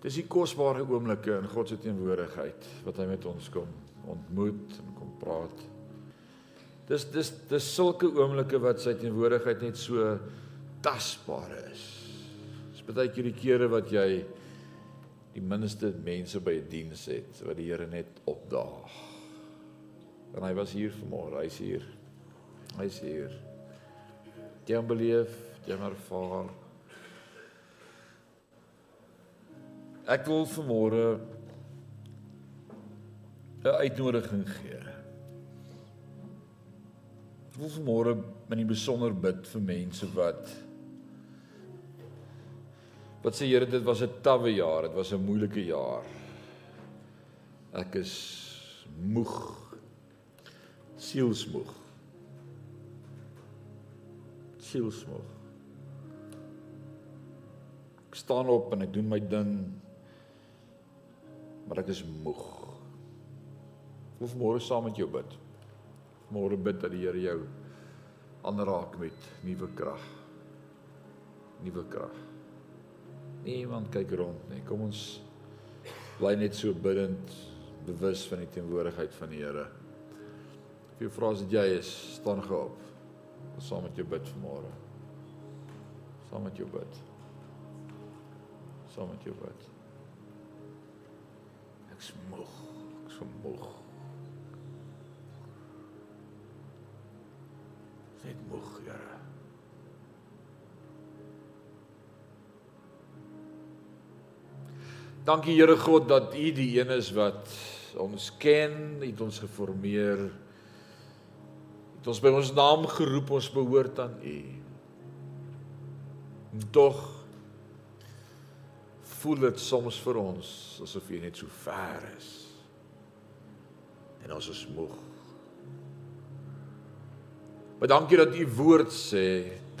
Dis die kosbare oomblikke in God se teenwoordigheid wat hy met ons kom ontmoet en kom praat. Dis dis dis sulke oomblikke wat sy teenwoordigheid net so tasbaar is. Dis baie keer die kere wat jy die minste mense by 'n die diens het wat die Here net opdaag. En hy was hier vanmôre, hy's hier. Hy's hier. Jy hom beleef, jy hom ervaar. Ek wil vanmôre 'n uitnodiging gee. Ek wil vanmôre in die besonder bid vir mense wat wat sê Here dit was 'n tawwe jaar, dit was 'n moeilike jaar. Ek is moeg. Sielsmoeg. Sielsmoeg. Ek staan op en ek doen my ding maar ek is moeg. Ek wil môre saam met jou bid. Môre bid dat die Here jou aanraak met nuwe krag. Nuwe krag. Niemand kyk rond nie. Kom ons bly net so bidend, bewus van die teenwoordigheid van die Here. Jy vra as jy is, staan gou op. Ons saam met jou bid môre. Saam met jou bid. Saam met jou bid ek's moeg. Ek's so moeg. Net moeg, Here. Dankie Here God dat U die een is wat ons ken, het ons geformeer. Het ons by ons naam geroep, ons behoort aan U. Tog voel dit soms vir ons asof jy net so ver is. En ons is moeg. Maar dankie dat u woord sê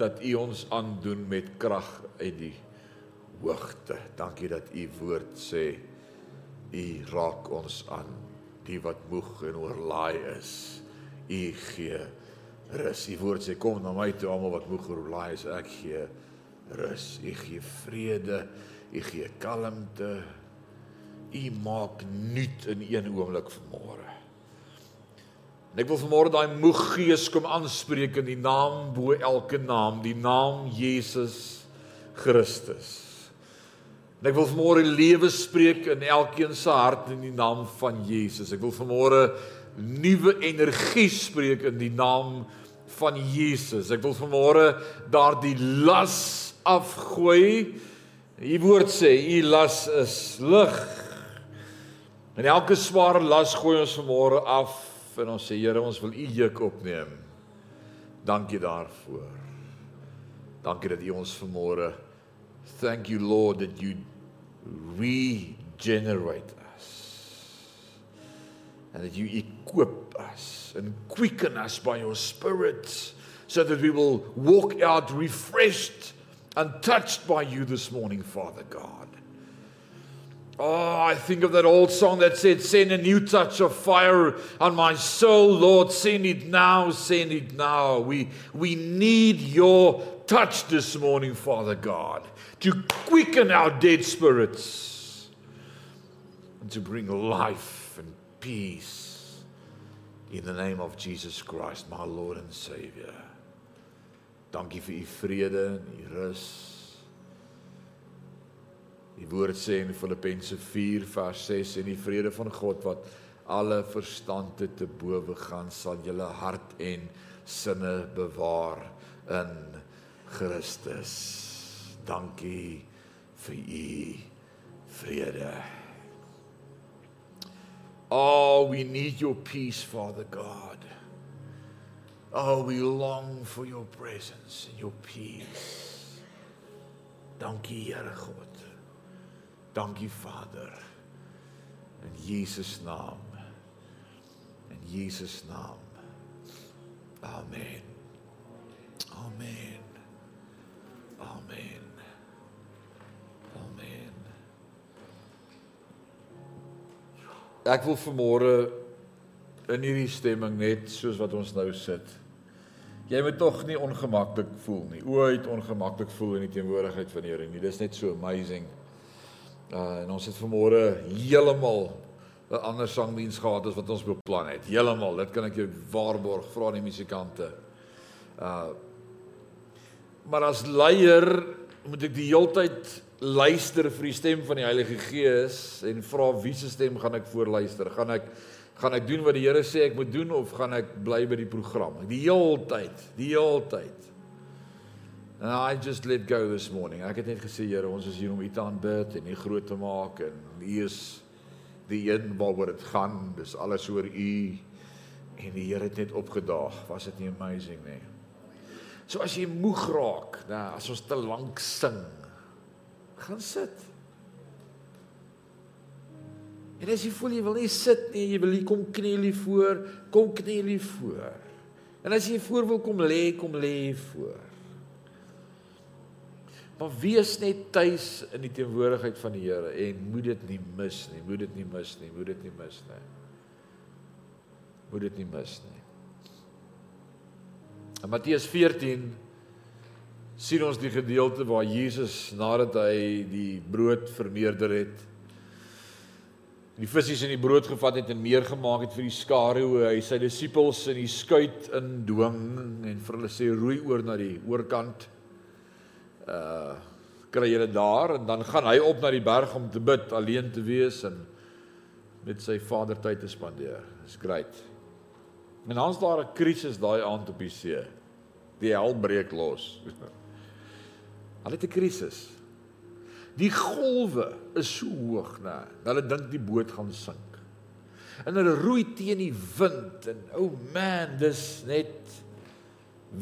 dat u ons aandoen met krag uit die hoogte. Dankie dat u woord sê u raak ons aan die wat moeg en oorlaai is. U gee rus. U woord sê kom na my toe almal wat moeg en oorlaai is, ek gee rus. U gee vrede. U gee kalmte. U maak nuut in een oomblik vanmôre. En ek wil vanmôre daai moeg gees kom aanspreek in die naam bo elke naam, die naam Jesus Christus. En ek wil vanmôre lewe spreek in elkeen se hart in die naam van Jesus. Ek wil vanmôre nuwe energie spreek in die naam van Jesus. Ek wil vanmôre daardie las afgooi U woord sê u las is lig. En elke swaar las gooi ons vanmôre af en ons sê Here, ons wil u juk opneem. Dankie daarvoor. Dankie dat u ons vanmôre Thank you Lord that you regenerate us. And that you equip us and quicken us by your spirit so that we will walk out refreshed untouched by you this morning, Father God. Oh, I think of that old song that said, Send a new touch of fire on my soul, Lord. Send it now, send it now. We, we need your touch this morning, Father God, to quicken our dead spirits and to bring life and peace in the name of Jesus Christ, my Lord and Savior. Dankie vir u vrede u rus. Die woord sê in Filippense 4 vers 6 en die vrede van God wat alle verstand te bowe gaan sal julle hart en sinne bewaar in Christus. Dankie vir u vrede. Oh, we need your peace, Father God. Oh, we long for your presence and your peace. Dankie, Here God. Dankie, Vader. In Jesus naam. In Jesus naam. Amen. Amen. Amen. Amen. Ek wil vanmôre in hierdie stemming net soos wat ons nou sit jy moet tog nie ongemaklik voel nie. Ooit ongemaklik voel in die teenwoordigheid van die Here nie. Dis net so amazing. Uh en ons het vanmôre heeltemal 'n ander sangdiens gehad as wat ons beplan het. Heeltemal, dit kan ek jou waarborg, vra die musikante. Uh maar as leier moet ek die heeltyd luister vir die stem van die Heilige Gees en vra wie se stem gaan ek voorluister? Gaan ek gaan ek doen wat die Here sê ek moet doen of gaan ek bly by die program? Die heeltyd, die heeltyd. And I just let go this morning. Ek het net gesê Here, ons is hier om U te aanbid en U groot te maak en U is die een waaroor dit gaan. Dis alles oor U. En die Here het net opgedaag. Was dit nie amazing nie? So as jy moeg raak, nou as ons te lank sing, gaan sit. En as jy voel jy wil nie sit nie, jy wil hier kom knielie voor, kom knielie voor. En as jy voor wil kom lê, kom lê voor. Maar wees net tuis in die teenwoordigheid van die Here en moed dit nie mis nie, moed dit nie mis nie, moed dit nie mis nie. Moed dit nie mis nie. In Matteus 14 sien ons die gedeelte waar Jesus nadat hy die brood vermeerder het die visse in die brood gevat het en meer gemaak het vir die skare hoe hy sy disippels in die skuit indwing en vir hulle sê roei oor na die oorkant uh kry julle daar en dan gaan hy op na die berg om te bid alleen te wees en met sy Vader tyd te spandeer. Dis great. En dan's daar 'n krisis daai aand op die see. Die hel breek los. Hulle het 'n krisis. Die golwe is so hoog, nê. Hulle dink die boot gaan sink. En hulle roei teen die wind en oh man, dis net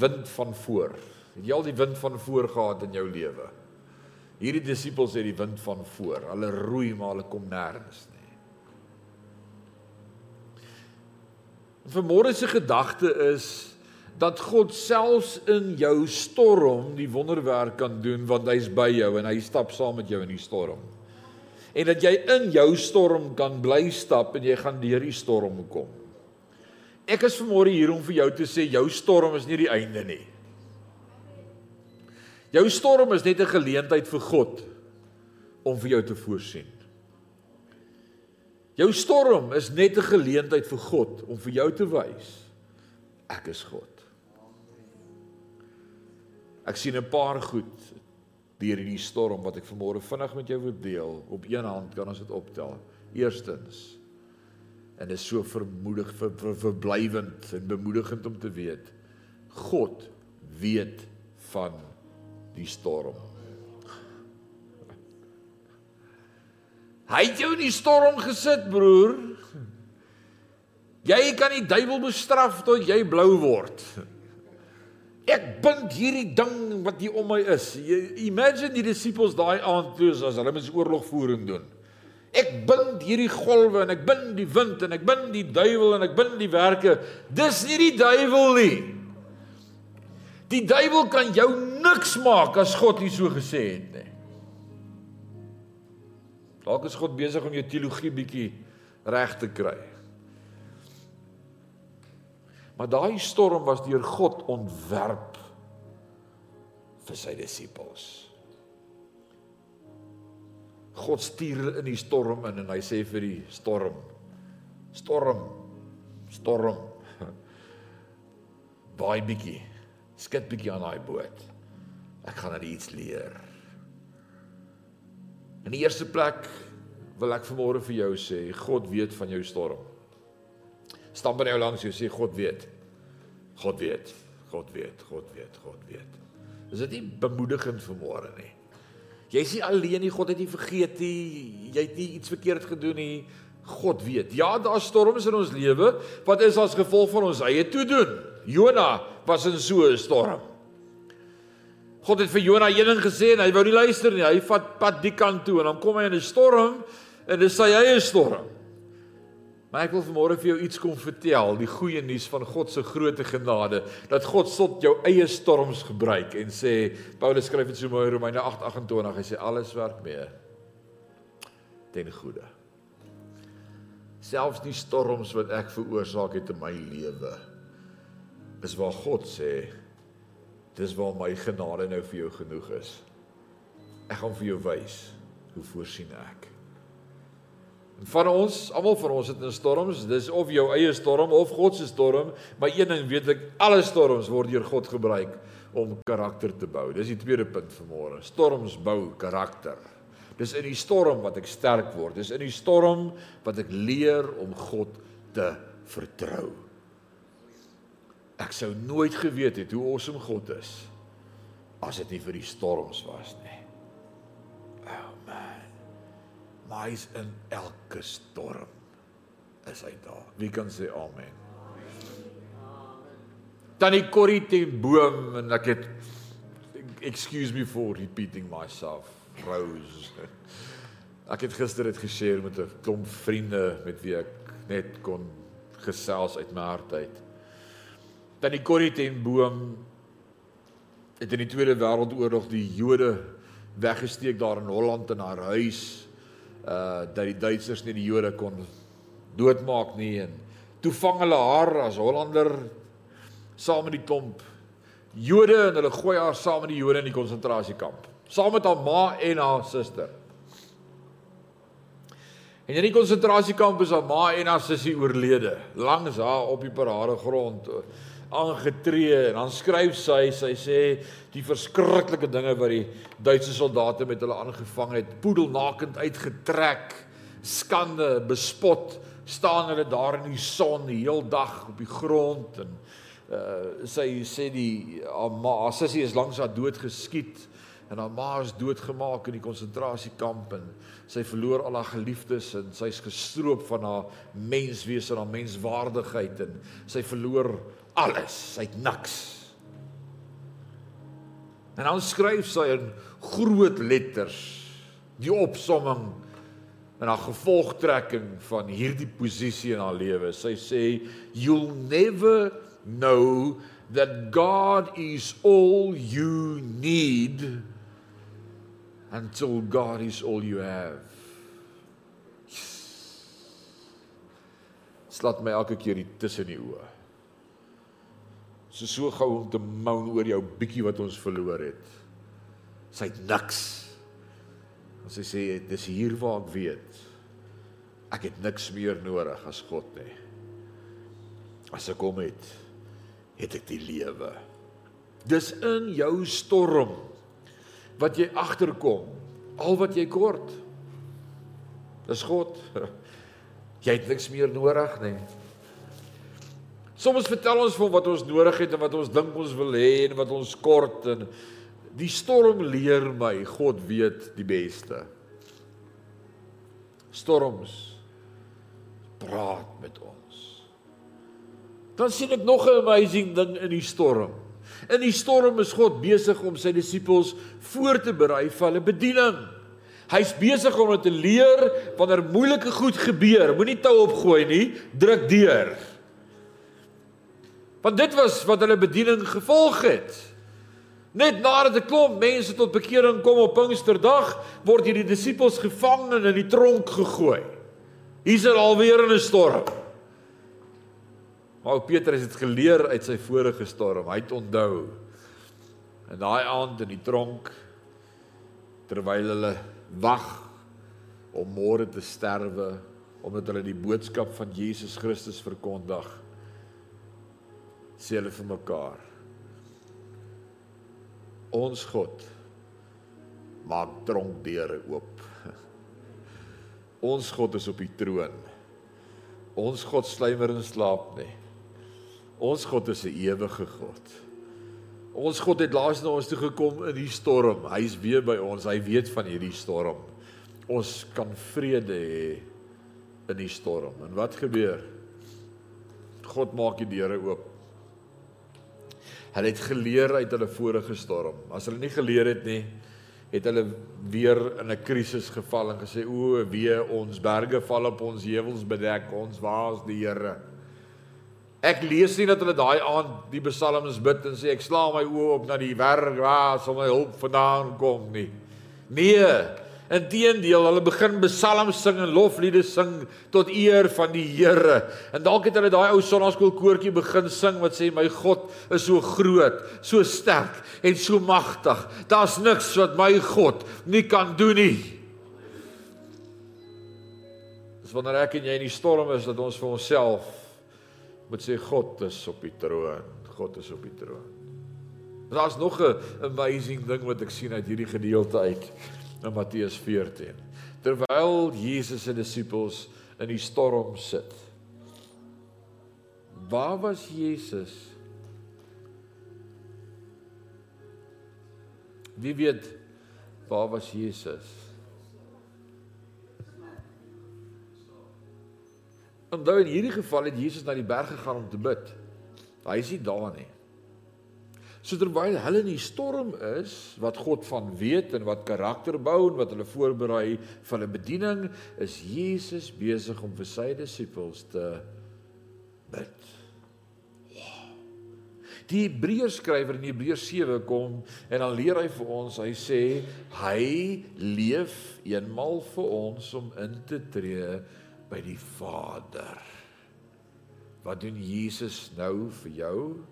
wind van voor. Het jy al die wind van voor gehad in jou lewe? Hierdie disippels het die wind van voor. Hulle roei maar hulle kom nêrens nie. Vermoere se gedagte is dat God selfs in jou storm die wonderwerk kan doen want hy's by jou en hy stap saam met jou in die storm. En dat jy in jou storm kan bly stap en jy gaan deur die storm kom. Ek is vanmôre hier om vir jou te sê jou storm is nie die einde nie. Jou storm is net 'n geleentheid vir God om vir jou te voorsien. Jou storm is net 'n geleentheid vir God om vir jou te wys ek is God. Ek sien 'n paar goed deur hierdie storm wat ek vanmôre vinnig met jou wil deel. Op een hand kan ons dit optel. Eerstens en dit is so vermoedig ver, ver, verblywend en bemoedigend om te weet God weet van die storm. Hy het jou in die storm gesit, broer. Jy kan die duiwel bestraf tot jy blou word. Ek bind hierdie ding wat hier om my is. Jy imagine die disippels daai aand toe as hulle mens oorlogvoering doen. Ek bind hierdie golwe en ek bind die wind en ek bind die duiwel en ek bind die werke. Dis nie die duiwel nie. Die duiwel kan jou niks maak as God nie so gesê het nie. Dalk is God besig om jou teologie bietjie reg te kry. Maar daai storm was deur God ontwerp vir sy disippels. God stuur in die storm in en hy sê vir die storm: Storm, storm. Baie bietjie. Skud bietjie aan daai boot. Ek gaan net iets leer. In die eerste plek wil ek vanmôre vir jou sê, God weet van jou storm. Stamp by jou langs jou sê God weet. God weet. God weet. God weet. God weet. Is dit nie bemoedigend vanmôre nie? Jy is nie alleen nie, God het nie vergeet nie. Jy het nie iets verkeerd gedoen nie. God weet. Ja, daar's storms in ons lewe wat is as gevolg van ons eie toedoen. Jona was in so 'n storm. God het vir Jona een ding gesê en hy wou nie luister nie. Hy vat pad die kant toe en dan kom hy in 'n storm en dis sy eie storm. Maar ek wil vanmôre vir jou iets kom vertel, die goeie nuus van God se groote genade, dat God tot jou eie storms gebruik en sê Paulus skryf dit so mooi in Romeine 8:28, hy sê alles werk mee ten goeie. Selfs die storms wat ek veroorsaak het in my lewe is waar God sê dis waar my genade nou vir jou genoeg is. Ek gaan vir jou wys hoe voorsien ek? Van ons, almal van ons het in storms, dis of jou eie storm of God se storm, maar een ding weet ek, alle storms word deur God gebruik om karakter te bou. Dis die tweede punt vir môre. Storms bou karakter. Dis in die storm wat ek sterk word. Dis in die storm wat ek leer om God te vertrou. Ek sou nooit geweet het hoe awesome God is as dit nie vir die storms was nie. Maar hy's in elke storm is hy daar. Wie kan sê amen? Tannie Corrie ten boom en ek het excuse me for repeating myself. Rose. Ek het gister dit geshare met 'n klomp vriende met wie ek net kon gesels uit my hart uit. Tannie Corrie ten boom het in die Tweede Wêreldoorlog die Jode weggesteek daar in Holland in haar huis uh dat die Duitsers nie die Jode kon doodmaak nie en toe vang hulle haar as Hollander saam met die klomp Jode en hulle gooi haar saam met die Jode in die konsentrasiekamp saam met haar ma en haar suster. En in die konsentrasiekamp is haar ma en haar sussie oorlede langs haar op die parade grond aangetree en dan skryf sy sy sê die verskriklike dinge wat die Duitse soldate met hulle aangevang het poedelnakend uitgetrek skande bespot staan hulle daar in die son die heel dag op die grond en uh, sy sê die haar ma haar sussie is langs haar dood geskiet en haar ma is doodgemaak in die konsentrasiekamp en sy verloor al haar geliefdes en sy's gestroop van haar menswees en haar menswaardigheid en sy verloor alles, sy't niks. En dan skryf sy in groot letters die opsomming en haar gevolgtrekking van hierdie posisie in haar lewe. Sy sê you'll never know that God is all you need until God is all you have. Slaat my elke keer hier tussen die oë. So so gou om te moan oor jou bietjie wat ons verloor het. Sy't niks. En sy sê dis hier waar ek weet ek het niks meer nodig as God nie. As ek hom het, het ek die lewe. Dis in jou storm wat jy agterkom, al wat jy kort. Dis God. Jy het niks meer nodig nie. Soms vertel ons van wat ons nodig het en wat ons dink ons wil hê en wat ons kort en die storm leer my God weet die beste. Storms praat met ons. Dan sien ek nog 'n amazing ding in die storm. In die storm is God besig om sy disippels voor te berei vir hulle bediening. Hy's besig om hulle te leer wanneer moeilike goed gebeur, moenie tou opgooi nie, druk deur. Want dit was wat hulle bediening gevolg het. Net nadat 'n klomp mense tot bekering kom op Pinksterdag, word hierdie disippels gevang en in die tronk gegooi. Hier's hulle alweer in 'n storm. Maar Petrus het geleer uit sy vorige storm. Hy het onthou. En daai aand in die tronk terwyl hulle wag om môre te sterwe omdat hulle die boodskap van Jesus Christus verkondig sê hulle vir mekaar ons God maak dronkdeure oop ons God is op die troon ons God sluimer en slaap nie Ons God is 'n ewige God. Ons God het laas na ons toe gekom in die storm. Hy's weer by ons. Hy weet van hierdie storm. Ons kan vrede hê in die storm. En wat gebeur? God maak die deure oop. Hulle het geleer uit hulle vorige storm. As hulle nie geleer het nie, het hulle weer in 'n krisis geval en gesê o, wee ons berge val op ons heuwels bedek. Ons waar is die Here? Ek lees nie dat hulle daai aand die psalms bid en sê ek slaam my oë op na die werk waar sal my hulp vandaan kom nie. Nee, inteendeel, hulle begin psalms sing en lofliede sing tot eer van die Here. En dalk het hulle daai ou sonnaskoolkoortjie begin sing wat sê my God is so groot, so sterk en so magtig. Daar's niks wat my God nie kan doen nie. Dis wanneer ek en jy in die storm is dat ons vir onsself moet sê God is op die troon. God is op die troon. Daar's nog 'n amazing ding wat ek sien uit hierdie gedeelte uit in Matteus 14. Terwyl Jesus se disippels in die storm sit. Waar was Jesus? Wie weet waar was Jesus? Onthou in hierdie geval het Jesus na die berg gegaan om te bid. Hy is nie daar nie. So terwyl hulle in die storm is wat God van weet en wat karakter bou en wat hulle voorberei vir 'n bediening, is Jesus besig om vir sy disippels te bid. Die Hebreërs skrywer in Hebreërs 7 kom en dan leer hy vir ons, hy sê hy leef eenmal vir ons om in te tree by die Vader. Wat doen Jesus nou vir jou?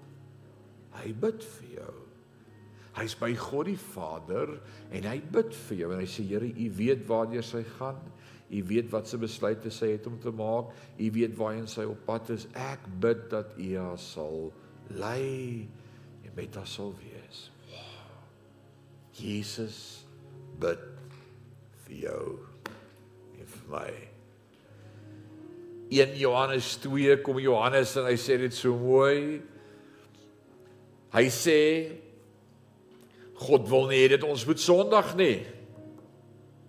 Hy bid vir jou. Hy's by God die Vader en hy bid vir jou en hy sê Here, U weet waartoe hy gaan. U weet wat se besluite hy het om te maak. U weet waarheen hy op pad is. Ek bid dat U haar sal lei en met haar sal wees. Jesus bid vir jou en vir my. 1 Johannes 2 kom Johannes en hy sê dit so mooi. Hy sê God wil nie dit ons moet sondig nie.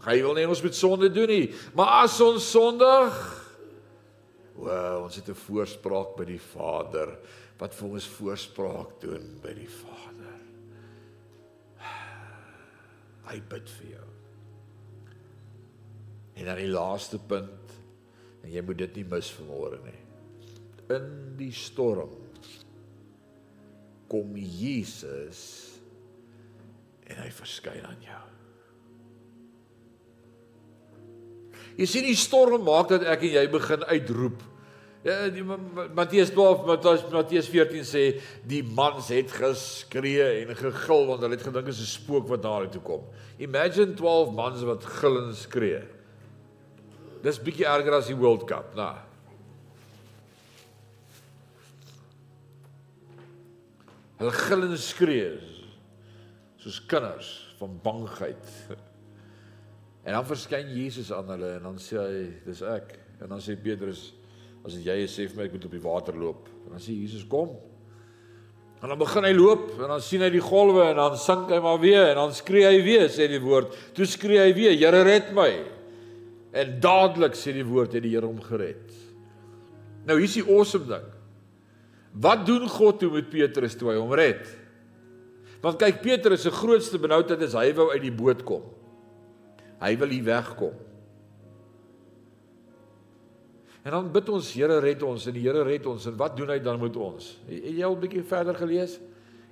Hy wil nie ons moet sonde doen nie. Maar as ons sondig, wow, ons het 'n voorspraak by die Vader wat vir ons voorspraak doen by die Vader. Hy bid vir jou. En dan die laaste punt En jy moet dit nie mis vanmôre nie. In die storm kom Jesus en hy verskyn aan jou. Jy sien die storm maak dat ek en jy begin uitroep. Ja, Matteus 12 Matteus Matteus 14 sê die mans het geskree en gegil want hulle het gedink dit is 'n spook wat na hulle toe kom. Imagine 12 mans wat gil en skree. Dis bietjie erger as die World Cup, nou. Hulle gil en skree soos kinders van bangheid. En dan verskyn Jesus aan hulle en dan sê hy, dis ek. En dan sê Petrus, as dit jy is, sê vir my ek moet op die water loop. En dan sê Jesus, kom. En dan begin hy loop en dan sien hy die golwe en dan sink hy maar weer en dan skree hy weer, sê die woord. Toe skree hy weer, Here red my. En dadelik sê die woord het die Here hom gered. Nou hier's die awesome ding. Wat doen God toe met Petrus toe hy hom red? Want kyk Petrus se grootste benoudheid is hy wou uit die boot kom. Hy wil hier wegkom. En dan bid ons Here red ons en die Here red ons en wat doen hy dan met ons? Het jy al 'n bietjie verder gelees?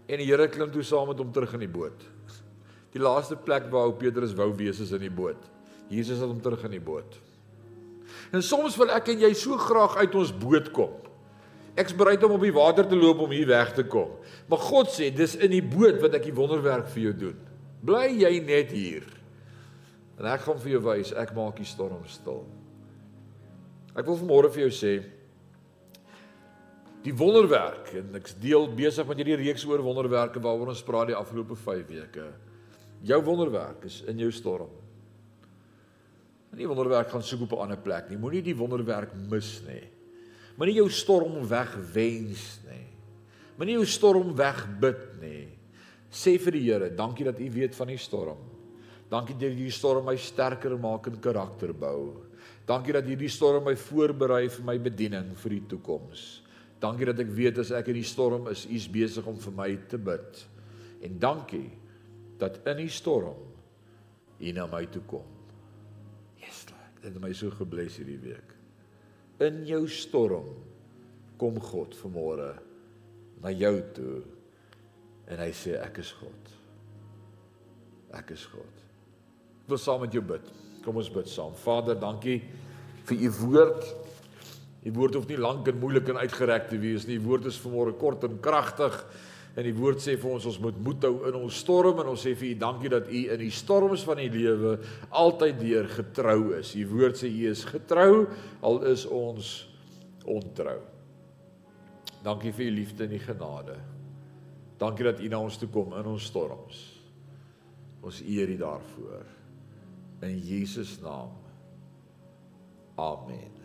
En die Here klim toe saam met hom terug in die boot. Die laaste plek waar ou Petrus wou wees is in die boot. Jesus het hom terug in die boot. En soms wil ek en jy so graag uit ons boot kom. Ek's bereid om op die water te loop om hier weg te kom. Maar God sê, dis in die boot wat ek die wonderwerk vir jou doen. Bly jy net hier. En ek gaan vir jou wys, ek maak die storm stil. Ek wil vanmôre vir jou sê die wonderwerk en ek's deel besig met hierdie reeks oor wonderwerke waaroor ons praat die afgelope 5 weke. Jou wonderwerk is in jou storm. Nie wonderwerk gaan soek op 'n ander plek nie. Moenie die wonderwerk mis nie. Moenie jou storm wegwens nie. Moenie jou storm wegbid nie. Sê vir die Here, dankie dat U weet van die storm. Dankie dat hierdie storm my sterker maak in karakter bou. Dankie dat hierdie storm my voorberei vir my bediening vir die toekoms. Dankie dat ek weet as ek in die storm is, U is besig om vir my te bid. En dankie dat in die storm U na my toe kom het my so gebless hierdie week. In jou storm kom God vanmôre na jou toe en hy sê ek is God. Ek is God. Ek wil saam met jou bid. Kom ons bid saam. Vader, dankie vir u woord. U woord hoef nie lank en moeilik en uitgereg te wees nie. Die woord is vanmôre kort en kragtig En die woord sê vir ons ons moet moed hou in ons storm en ons sê vir U dankie dat U in die storms van die lewe altyd deur getrou is. U woord sê U is getrou al is ons ontrou. Dankie vir U liefde en U genade. Dankie dat U na ons toe kom in ons storms. Ons eer U daarvoor. In Jesus naam. Amen.